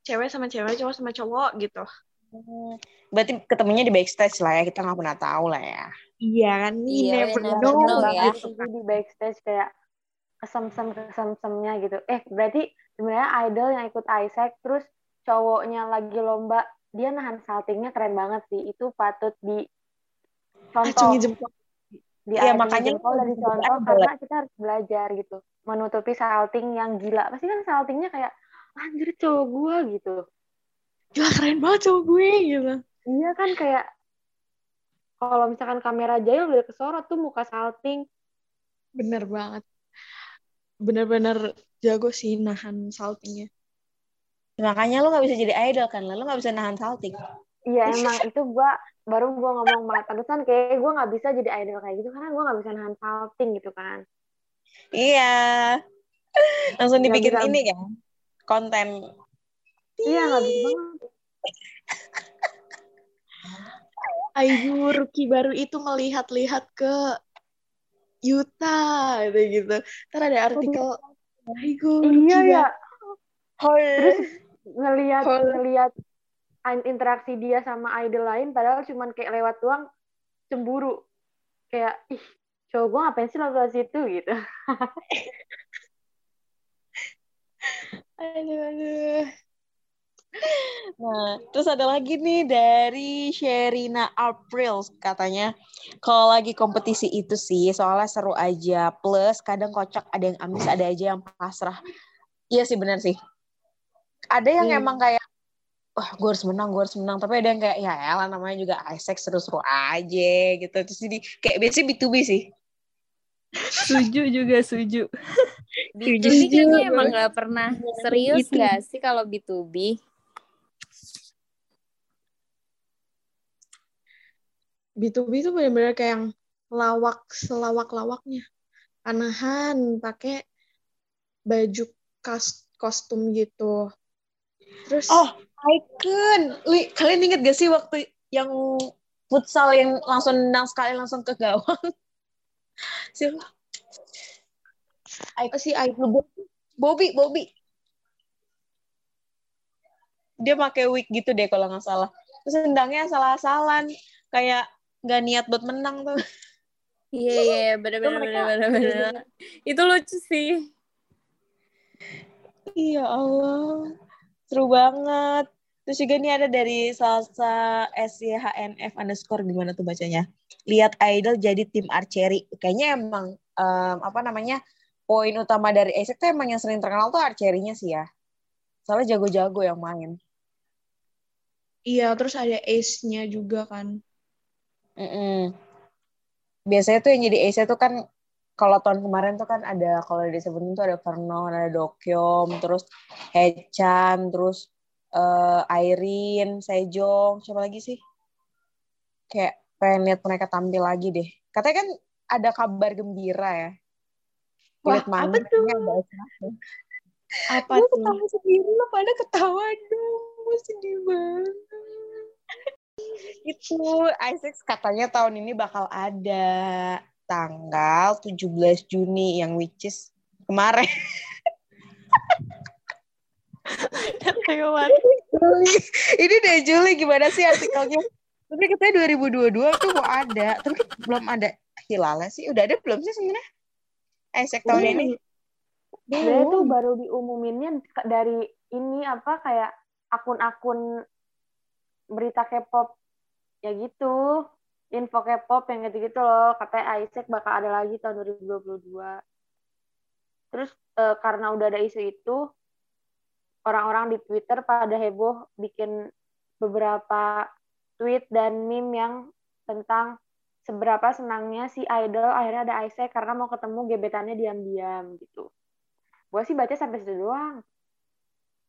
cewek sama cewek cowok sama cowok gitu. Hmm, Berarti ketemunya di backstage lah ya, kita nggak pernah tahu lah ya. iya kan we Iya, never never know know ya. Di backstage kayak kesem-sem kesem-semnya gitu. Eh berarti sebenarnya idol yang ikut Isaac terus cowoknya lagi lomba dia nahan saltingnya keren banget sih. Itu patut di contoh. acungi jempol. Di Iya, acungi makanya jempol itu dari contoh karena kita harus belajar gitu. Menutupi salting yang gila. Pasti kan saltingnya kayak anjir cowok gua gitu. Gila keren banget cowok gue gitu. Iya kan kayak kalau misalkan kamera jahil udah kesorot tuh muka salting. Bener banget. Bener-bener jago sih nahan saltingnya. Makanya lu nggak bisa jadi idol kan, lu nggak bisa nahan salting. Iya emang itu gua baru gua ngomong banget barusan kayak gua nggak bisa jadi idol kayak gitu karena gua nggak bisa nahan salting gitu kan. Iya. Langsung dibikin ini kan, konten. Iya nggak bisa banget. <laughs> Aigu rookie baru itu melihat-lihat ke Yuta gitu gitu. Ntar ada artikel rookie Iya ya. Terus ngelihat ngelihat interaksi dia sama idol lain padahal cuman kayak lewat doang cemburu. Kayak ih cowok gua ngapain sih nonton situ gitu. <laughs> Aduh, aduh. Nah, terus ada lagi nih dari Sherina April katanya kalau lagi kompetisi itu sih soalnya seru aja plus kadang kocak ada yang ambis ada aja yang pasrah. Iya sih benar sih. ada yang Iya. emang kayak wah gue harus menang gue harus menang tapi ada yang kayak ya elah namanya juga Isaac seru-seru aja gitu terus jadi kayak biasanya B2B sih Suju juga suju. B2B kayaknya emang gak pernah serius gak sih kalau B2B? B2B itu benar-benar kayak yang lawak selawak-lawaknya. Panahan, pakai baju kas kostum gitu. Terus oh Icon Li, kalian inget gak sih waktu yang futsal yang langsung nendang sekali langsung ke gawang <laughs> siapa sih Icon Bobby Bobby dia pakai wig gitu deh kalau nggak salah terus nendangnya salah-salan kayak nggak niat buat menang tuh Iya, iya, bener-bener, mereka- bener-bener. Itu lucu sih. Iya Allah, seru banget. Terus juga nih ada dari salsa SYHNF underscore gimana tuh bacanya? Lihat idol jadi tim archery. Kayaknya emang em, apa namanya poin utama dari Isaac tuh emang yang sering terkenal tuh archery-nya sih ya. Soalnya jago-jago yang main. iya, terus ada ace-nya juga kan. Mm-mm. Biasanya tuh yang jadi ace tuh kan kalau tahun kemarin tuh kan ada kalau di Seventeen tuh ada Vernon, ada Dokyom, terus Hechan, terus eh Irene, Sejong, siapa lagi sih? Kayak pengen lihat mereka tampil lagi deh. Katanya kan ada kabar gembira ya. Wah, apa tuh? Apa Gue tuh? ketawa sendiri lo pada ketawa dong. Gue sedih banget. Itu Isaac katanya tahun ini bakal ada tanggal 17 Juni yang which is kemarin. <laughs> Juli. Ini deh Juli gimana sih artikelnya? Tapi katanya 2022 tuh mau ada. Tapi belum ada hilalnya sih. Udah ada belum sih sebenarnya? Isaac tahun ini. Sebenarnya tuh baru diumuminnya dari ini apa kayak akun-akun berita K-pop ya gitu. Info K-pop yang gitu-gitu loh. Katanya Isaac bakal ada lagi tahun 2022. Terus eh, karena udah ada isu itu, orang-orang di Twitter pada heboh bikin beberapa tweet dan meme yang tentang seberapa senangnya si idol akhirnya ada Isaac karena mau ketemu gebetannya diam-diam gitu. Gue sih baca sampai situ doang.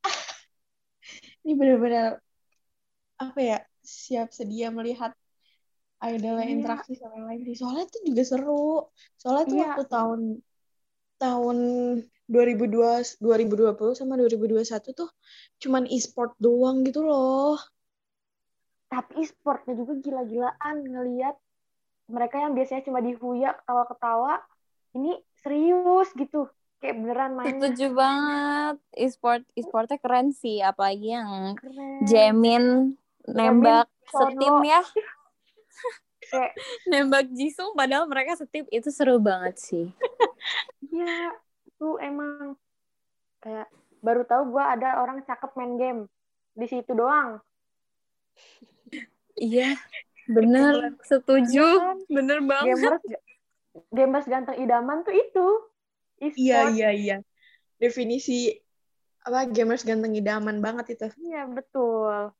<laughs> Ini benar-benar apa ya? Siap sedia melihat idolnya Iya. interaksi sama yang lain. Soalnya itu juga seru. Soalnya tuh Iya. waktu tahun tahun 2002 2020 sama 2021 tuh cuman e-sport doang gitu loh. Tapi e-sportnya juga gila-gilaan ngelihat mereka yang biasanya cuma dihuya ketawa-ketawa, ini serius gitu. Kayak beneran mainnya Setuju banget. E-sport, e-sportnya keren sih. Apalagi yang keren. Jamin nembak Sono. setim ya. <laughs> Kayak, Nembak Jisung padahal mereka setim. Itu seru banget sih. <laughs> iya, tuh emang kayak baru tahu gue ada orang cakep main game di situ doang. Iya. Bener. Setuju. Iya kan? Bener banget. Gamers gamers ganteng idaman tuh itu. E-sport. Iya iya iya. Definisi apa gamers ganteng idaman banget itu. Iya, betul.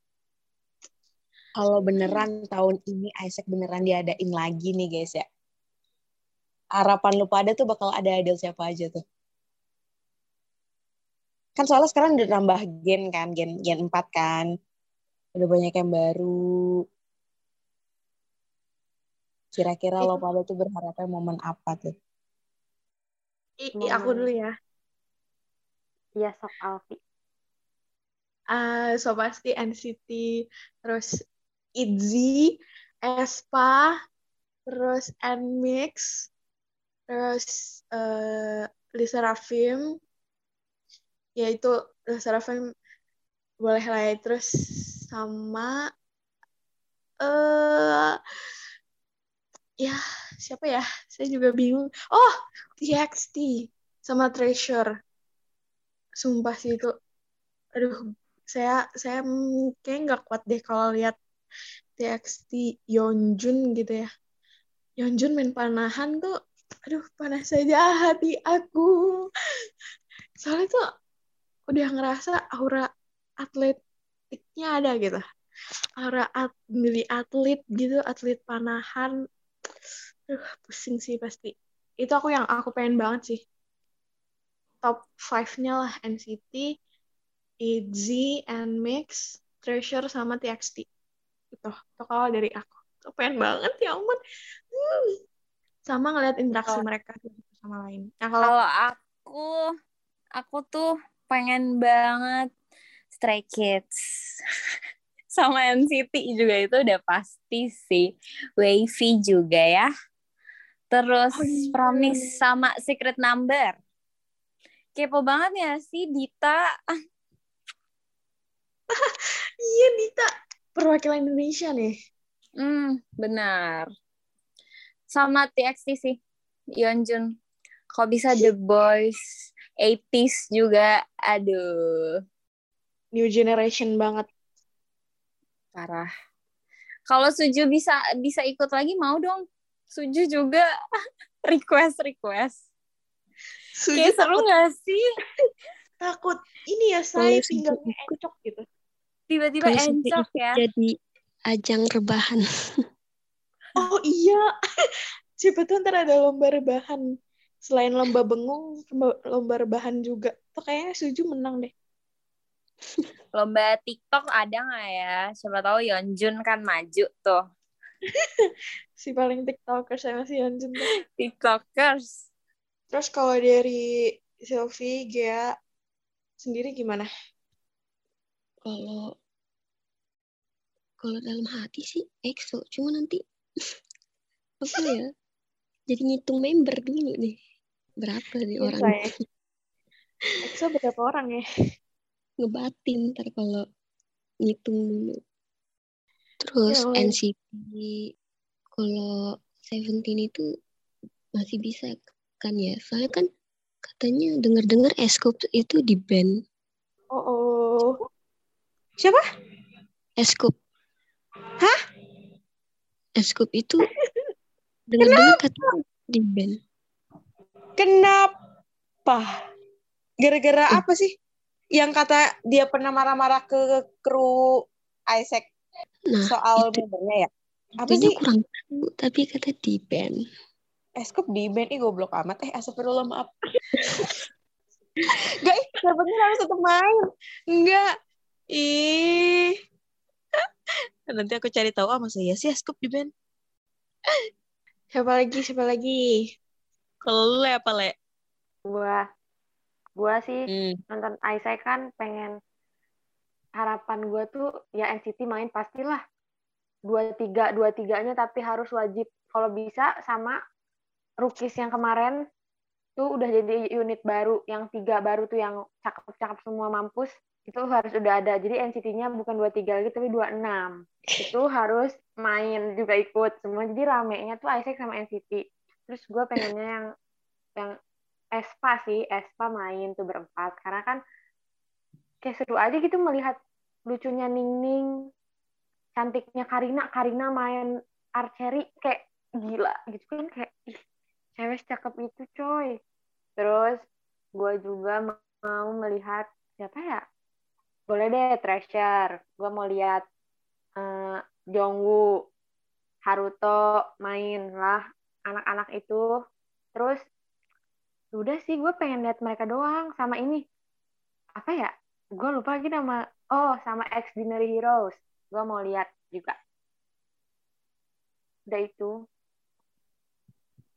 Kalau beneran tahun ini Isaac beneran diadain lagi nih guys ya. Harapan lu pada tuh bakal ada idol siapa aja tuh? Kan soalnya sekarang udah nambah gen kan, gen gen 4 kan. Udah banyak yang baru. Kira-kira lo pada tuh berharapnya momen apa tuh? I, i- aku dulu ya. Iya, sok Alfi. Ah, so pasti NCT, terus ITZY, aespa, terus NMIX, terus eh Lisa Rafim, ya itu Lisa Rafim boleh lah ya. terus sama eh ya siapa ya? Saya juga bingung. Oh, TXT sama Treasure. Sumpah sih itu. Aduh, saya saya kayak nggak kuat deh kalau lihat TXT Yeonjun gitu ya. Yeonjun main panahan tuh, aduh panas saja hati aku. Soalnya tuh udah ngerasa aura atletiknya ada gitu aura at, milih atlet gitu atlet panahan Duh, pusing sih pasti itu aku yang aku pengen banget sih top 5-nya lah NCT ITZY NMIXX Treasure sama TXT itu itu kalau dari aku Aku pengen banget ya ampun Hmm. sama ngeliat interaksi Oh. mereka sama lain nah kalau Kalau aku, aku tuh pengen banget Stray Kids. <laughs> Sama NCT juga itu udah pasti sih. Wavy juga ya. Terus Oh, iya. Promise sama Secret Number. Kepo banget ya sih Dita. <laughs> iya Dita perwakilan Indonesia nih Hmm, benar. Sama TXT sih. Yeonjun. Kalau bisa The Boys, 80s juga. Aduh. new generation banget parah. Kalau Suju bisa bisa ikut lagi mau dong. Suju juga <laughs> request request. Suju Kayak seru nggak sih? takut ini ya saya pinggangnya encok gitu Tiba-tiba encok ya. jadi ajang rebahan. oh iya <laughs> siapa tuh ntar ada lomba rebahan selain lomba bengung lomba, lomba rebahan juga tuh kayaknya Suju menang deh Lomba TikTok ada nggak ya? Siapa tahu Yeonjun kan maju tuh. <laughs> si paling tiktoker saya masih Yeonjun tuh. TikTokers. terus kalau dari Sylvie Gea sendiri gimana Kalau kalau dalam hati sih EXO, cuma nanti <laughs> apa ya? Jadi ngitung member dulu nih. Berapa nih Iya, orang. EXO berapa orang ya <laughs> ngebatin ntar kalau ngitung dulu. Terus Ya. NCT kalau Seventeen itu masih bisa kan ya? Soalnya kan katanya dengar-dengar Escope itu di band. oh oh Siapa? Escope. Hah? Escope itu dengar-dengar katanya di band. Kenapa? Gara-gara apa sih? Yang kata dia pernah marah-marah ke kru Isaac Nah, soal membernya ya? Apa itunya sih? kurang tahu, tapi kata di band. Eskop di band, ih goblok amat. Eh, astagfirullah, maaf. <laughs> Ih, Seventeen harus tetap main. Enggak. Ih. <laughs> Nanti aku cari tahu, ah masa iya sih Eskop di band? siapa lagi siapa lagi Kalau lu Le, apa, Le? Gua gua sih Hmm. nonton Isaac kan pengen harapan gue tuh ya NCT main pastilah. Dua tiga dua tiganya tapi harus wajib. Kalau bisa sama rookies yang kemarin tuh udah jadi unit baru. Yang tiga baru tuh yang cakep-cakep semua mampus itu harus udah ada. Jadi NCT-nya bukan dua tiga lagi tapi dua enam. Itu harus main juga ikut semua. Jadi ramenya tuh Isaac sama NCT terus gue pengennya yang yang Espa sih Espa main tuh berempat. Karena kan kayak seru aja gitu melihat lucunya Ningning cantiknya Karina. Karina main archery kayak gila gitu kan kayak ih, cewek cakep itu coy. Terus gue juga mau melihat siapa ya? Boleh deh Treasure gue mau lihat eh, Jongwoo Haruto main lah anak-anak itu. Terus udah sih gue pengen lihat mereka doang. Sama ini apa ya gue lupa lagi nama oh sama Extraordinary Heroes. Gue mau lihat juga. Udah itu.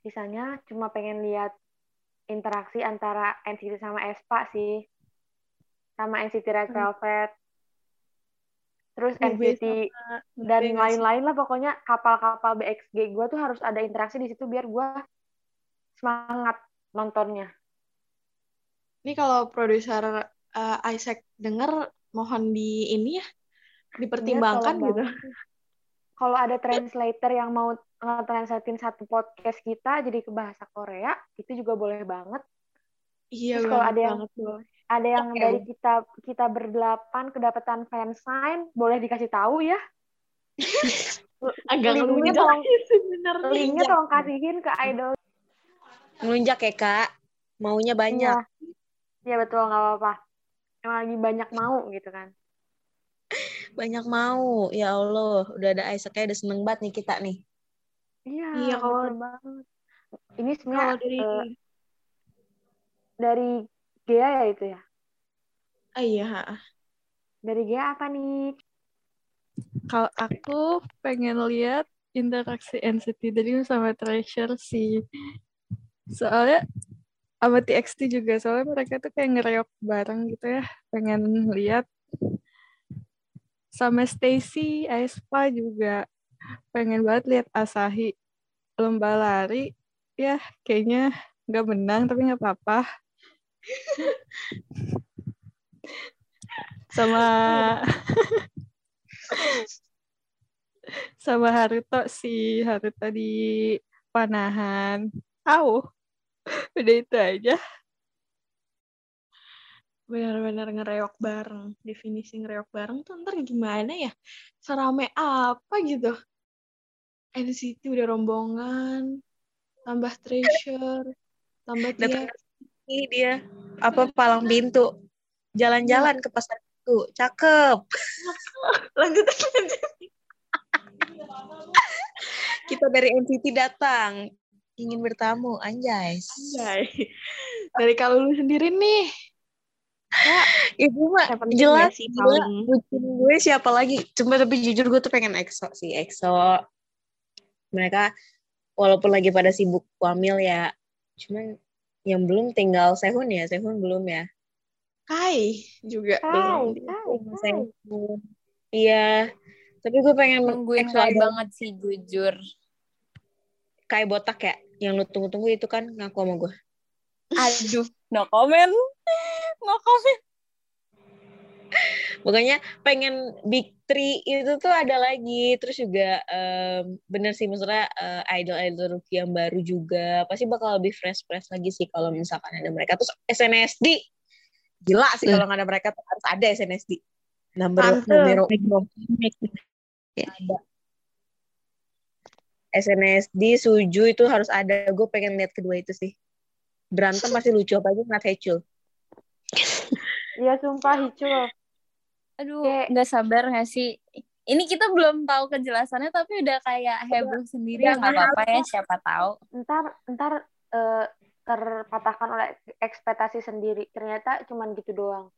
Sisanya cuma pengen lihat interaksi antara NCT sama Espa sih. Sama NCT Red Hmm. Velvet. Terus Ube NCT dan lain-lain lah pokoknya kapal-kapal BXG gue tuh harus ada interaksi di situ biar gue semangat nontonnya Ini kalau produser uh, Isaac denger mohon di ini ya dipertimbangkan Iya, tolong gitu. Kalau ada translator yang mau nge-translatein satu podcast kita jadi ke bahasa Korea, itu juga boleh banget. Iya Terus kalau ada yang- banget. Ada yang Oke. dari kita kita berdelapan kedapatan fansign, boleh dikasih tahu ya. <laughs> Agak Linknya tolong-. <laughs> Linknya tolong kasihin ke idol. Ngelunjak ya, Kak. Maunya banyak. Iya, Iya, betul nggak apa-apa. Yang lagi banyak mau gitu kan. <laughs> banyak mau. Ya Allah, udah ada Isaac udah seneng banget nih kita nih. Iya, Iya, kalau- banget. Ini Kalau sebenarnya dari eh, dari Gea ya itu ya. ah iya, Dari Gea apa nih? Kalau aku pengen lihat interaksi NCT Dream sama Treasure sih. Soalnya sama TXT juga, soalnya mereka tuh kayak ngereok bareng gitu ya. Pengen lihat. Sama Stacy, Aespa juga. Pengen banget lihat Asahi lomba lari. Ya, kayaknya nggak menang, tapi nggak apa-apa. sama <laughs> sama Haruto sih Haruto di panahan Au <laughs> udah itu aja benar-benar ngereok bareng. Definisi ngereok bareng tuh ntar gimana ya? Serame apa gitu? NCT udah rombongan, tambah treasure, tambah dia. Ini dia apa palang pintu. Jalan-jalan ke pasar itu. Cakep. <laughs> Lanjut lanjut. Kita dari NCT datang. Ingin bertamu, anjay. Anjay. Dari kalau lu sendiri nih, Itu mah Seventeen jelas ya sih paling. Bucin gue siapa lagi? Cuma tapi jujur gue tuh pengen EXO sih. EXO. Mereka walaupun lagi pada sibuk wamil ya. Cuman yang belum tinggal Sehun ya. Sehun belum ya. Kai juga belum. Kai. Sehun. Iya. Tapi gue pengen Nungguin banget sih jujur. Kayak botak ya. Yang lu tunggu-tunggu itu kan ngaku sama gue. Aduh, no comment. No comment. Makanya pengen Big Three itu tuh ada lagi. Terus juga em, bener sih maksudnya eh, idol-idol rookie yang baru juga. Pasti bakal lebih fresh-fresh lagi sih kalau misalkan ada mereka. Terus SNSD. Gila sih kalau nggak ada mereka tuh harus ada SNSD. Number, Tante. numero ada. SNSD, Suju itu harus ada. Gue pengen lihat kedua itu sih. Berantem pasti lucu apa aja ngeliat Hechul. Iya sumpah Hicul. Aduh, nggak sabar nggak sih? Ini kita belum tahu kejelasannya tapi udah kayak heboh sendiri ya nggak apa-apa ya siapa tahu. Ntar ntar eh, terpatahkan oleh ekspektasi sendiri. Ternyata cuman gitu doang.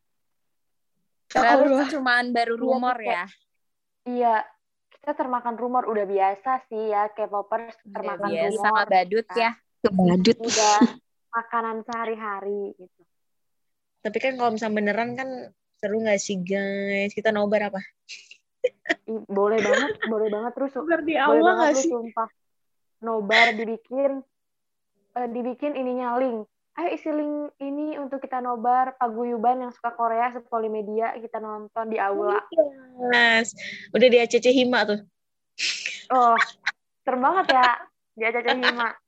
Allah. cuman baru Iya, rumor ya. Iya, kita termakan rumor udah biasa sih ya K-popers Udah termakan biasa rumor. sama badut ya. Badut. Udah makanan sehari-hari gitu. Tapi kan kalau misalnya beneran kan seru nggak sih guys? Kita nobar apa? Ih, boleh banget, boleh banget terus. Nobar di boleh aula banget sih? sumpah. Nobar dibikin eh, dibikin ininya link. Ayo isi link ini untuk kita nobar paguyuban yang suka Korea sepolimedia kita nonton di aula. Mas, udah di ACC Hima tuh. Oh, serem banget ya di Acaca Hima. <laughs>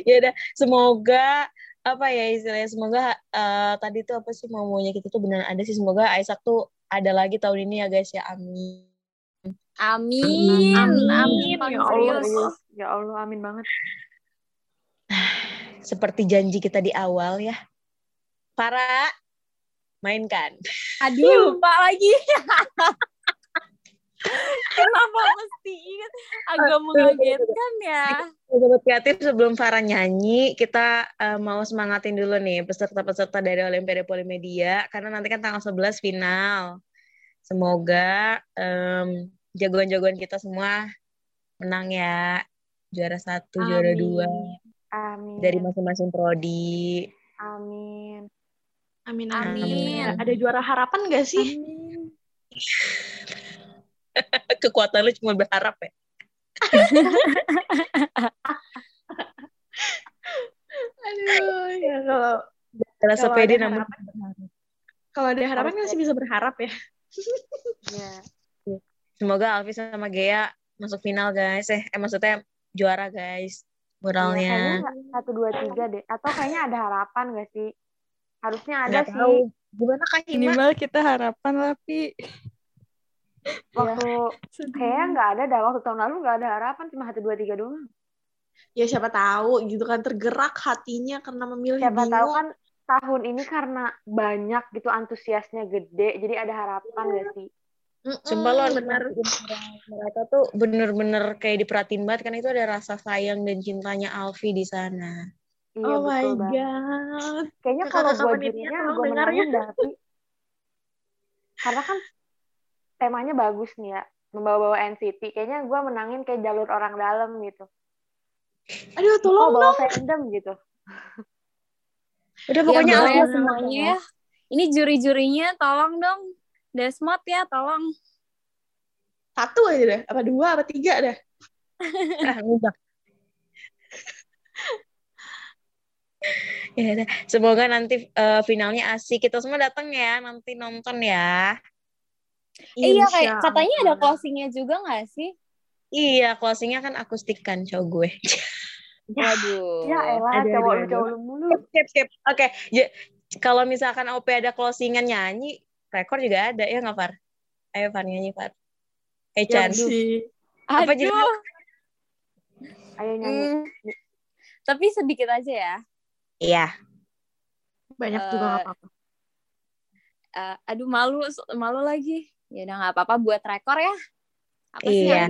Ya udah, semoga apa ya istilahnya semoga eh, tadi tuh apa sih mau maunya kita tuh beneran ada sih semoga Isaac tuh ada lagi tahun ini ya guys ya amin Amin. Amin. Amin. Ya Paling Allah. Ya Allah, amin banget. Seperti janji kita di awal ya para mainkan Aduh, lupa lagi. <laughs> Kenapa mesti ingat? Agak mengagetkan ya. Sobat kreatif sebelum Farah nyanyi, kita eh, mau semangatin dulu nih peserta-peserta dari Olimpiade Polimedia karena nanti kan tanggal 11 final. Semoga em, jagoan-jagoan kita semua menang ya. Juara satu, juara Amin. dua Amin. dari masing-masing prodi. Amin. Amin, Amin. amin. Ada juara harapan nggak sih? <laughs> Kekuatan lu cuma berharap ya. Aduh, ya kalau Kalau Kalau sepede ada namun kalau ada harapan masih bisa berharap ya. <laughs> Ya. semoga Alfi sama Gea masuk final guys. Eh, eh maksudnya juara guys. Iya, kayaknya nggak satu dua tiga deh. Atau kayaknya ada harapan gak sih? Harusnya ada Nggak sih. tahu. Gimana Kak Hima? minimal kita harapan lah Pi Waktu Sedih. kayaknya nggak ada dah. Waktu tahun lalu nggak ada harapan cuma satu dua tiga doang. Ya siapa tahu gitu kan tergerak hatinya karena memilih Siapa bingung. tahu kan tahun ini karena banyak gitu antusiasnya gede, jadi ada harapan gak sih? Sumpah lo bener. mereka tuh bener-bener kayak diperhatiin banget kan itu ada rasa sayang dan cintanya Alfi di sana. Iya oh my banget. god. Kayaknya kalau gue tolong gue dengar menangin Davi. Karena kan temanya bagus nih ya, membawa-bawa NCT. Kayaknya gue menangin kayak jalur orang dalam gitu. Aduh, Oh, tolong bawa dong. fandom gitu. Udah Ya pokoknya ya semuanya ya. Ini juri-jurinya tolong dong. Desmond ya tolong. Satu aja deh. Apa dua, apa tiga dah. Ah, <laughs> udah. ya udah. Semoga nanti eh, finalnya asik. Kita semua datang ya, nanti nonton ya. iya kayak katanya ada closingnya juga nggak sih? Iya, closingnya kan akustik kan cowok gue. <laughs> Waduh. Ya elah, aduh, cowok aduh, lu aduh. cowok lu mulu. Skip, skip. Oke, ja- kalau misalkan OP ada closingan nyanyi, rekor juga ada ya nggak Far? Ayo Far nyanyi Far. Eh Ya Chan. sih. Apa jadi- Aduh. Ayo nyanyi. Hmm. Tapi sedikit aja ya. Iya. Banyak juga nggak apa-apa. Eh, aduh malu malu lagi. Ya udah nggak apa-apa buat rekor ya. Apa sih Iya.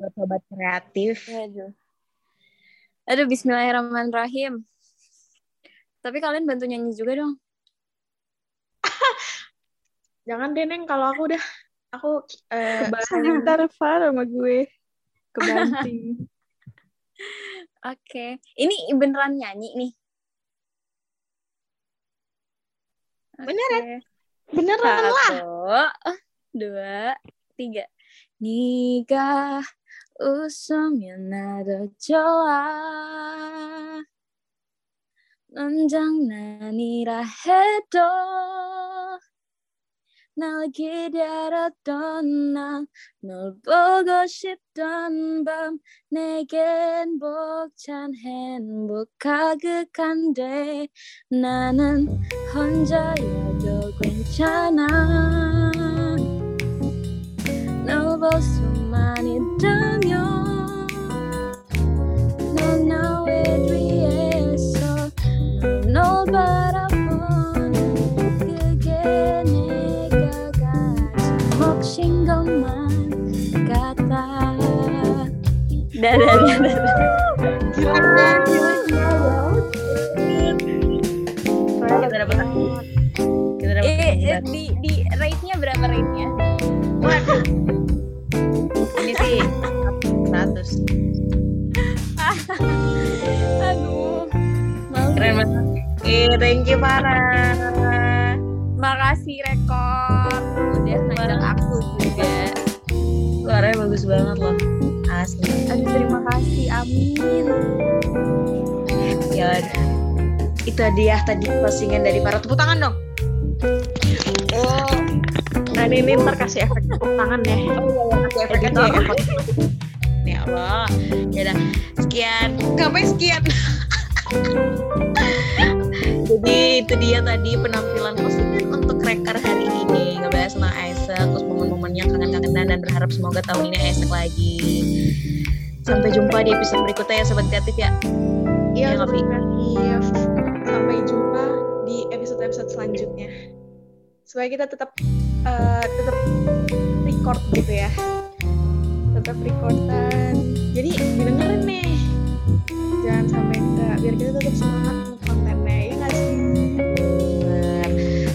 Buat sobat kreatif. Aduh. Aduh bismillahirrahmanirrahim. Tapi kalian bantu nyanyi juga dong. Jangan deh, Neng. Kalau aku udah, aku... Uh, Kebanting far sama gue. Kebanting. <laughs> Oke. okay. Ini beneran nyanyi nih? Okay. Beneran. Beneran Satu, lah. dua, tiga. Nikah usum yanado coa Nonjang nanira hedo 날 기다렸던 난널 보고 싶던 밤 내겐 벅찬 행복 가득한데 나는 혼자여도 괜찮아. 널 볼 수만 있다 Kita dapat kita dapat Eh, eh, di di rate-nya berapa rate-nya? Waduh. Ini sih 100. Aduh. Malu. Keren banget. Eh, thank you Farah. Makasih Itu dia tadi closingan dari para tepuk tangan dong. Oh. Nah, ini, ini ntar kasih efek tepuk tangan ya. Kasih efek aja ya, efek. <laughs> Ya Allah. Ya udah. Sekian. Ngapain sekian? <laughs> Jadi itu dia tadi penampilan closingan untuk reker hari ini ngebahas tentang Isaac terus momen-momen yang kangen-kangenan dan berharap semoga tahun ini Isaac lagi. Sampai jumpa di episode berikutnya ya sobat kreatif ya. Iya, Iya, Novi. Sobat Kreatif. Selanjutnya. Supaya kita tetap eh, tetap record gitu ya. Tetap recordan. Jadi didengerin nih. Jangan sampai enggak. Biar kita tetap semangat untuk kontennya. Ya nggak sih? Bener.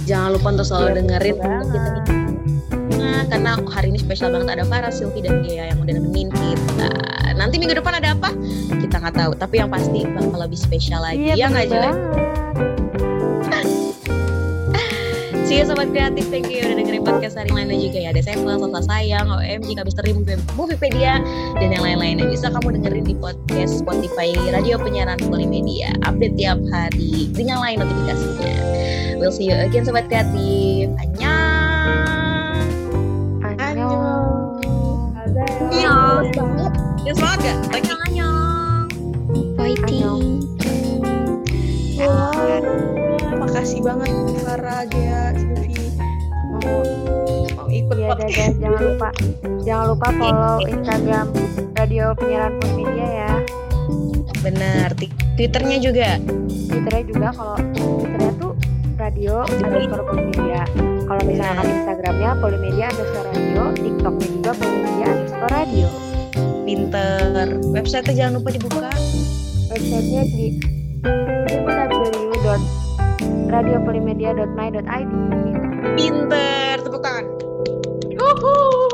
Jangan lupa untuk selalu dengerin untuk kita nih. Nah, karena hari ini spesial banget ada Farah, Sylvie, dan Gea yang udah nemenin kita. Nanti minggu depan ada apa? Kita nggak tahu. Tapi yang pasti bakal lebih spesial lagi. Iya, ya nggak Jule? See you Sobat Kreatif. Thank you udah dengerin podcast hari lainnya juga ya. Ada Sevel, Selasa Sayang, OMG, Kabisteri, Moviepedia, dan yang lain-lainnya. Bisa kamu dengerin di podcast Spotify Radio Penyiaran Polimedia. Update tiap hari. Nyalain notifikasinya. We'll see you again Sobat Kreatif. Annyeong. Annyeong. Iya, banget. Ya semangat gak? Annyeong. Fighting. Wah, makasih banget Farah, Gea, Sylvie mau mau ikut Iya, podcast. dadah. Jangan lupa, jangan lupa follow Instagram Radio Penyiaran Media ya. Bener. Ti- Twitternya juga. Twitternya juga kalau Twitternya tuh radio underscore polimedia. Kalau misalkan Instagramnya polimedia underscore radio, TikToknya juga polimedia underscore radio. Pinter. Website jangan lupa dibuka. Websitenya di www.radiopolimedia.my.id. Pinter. Tepuk tangan. Uhuh.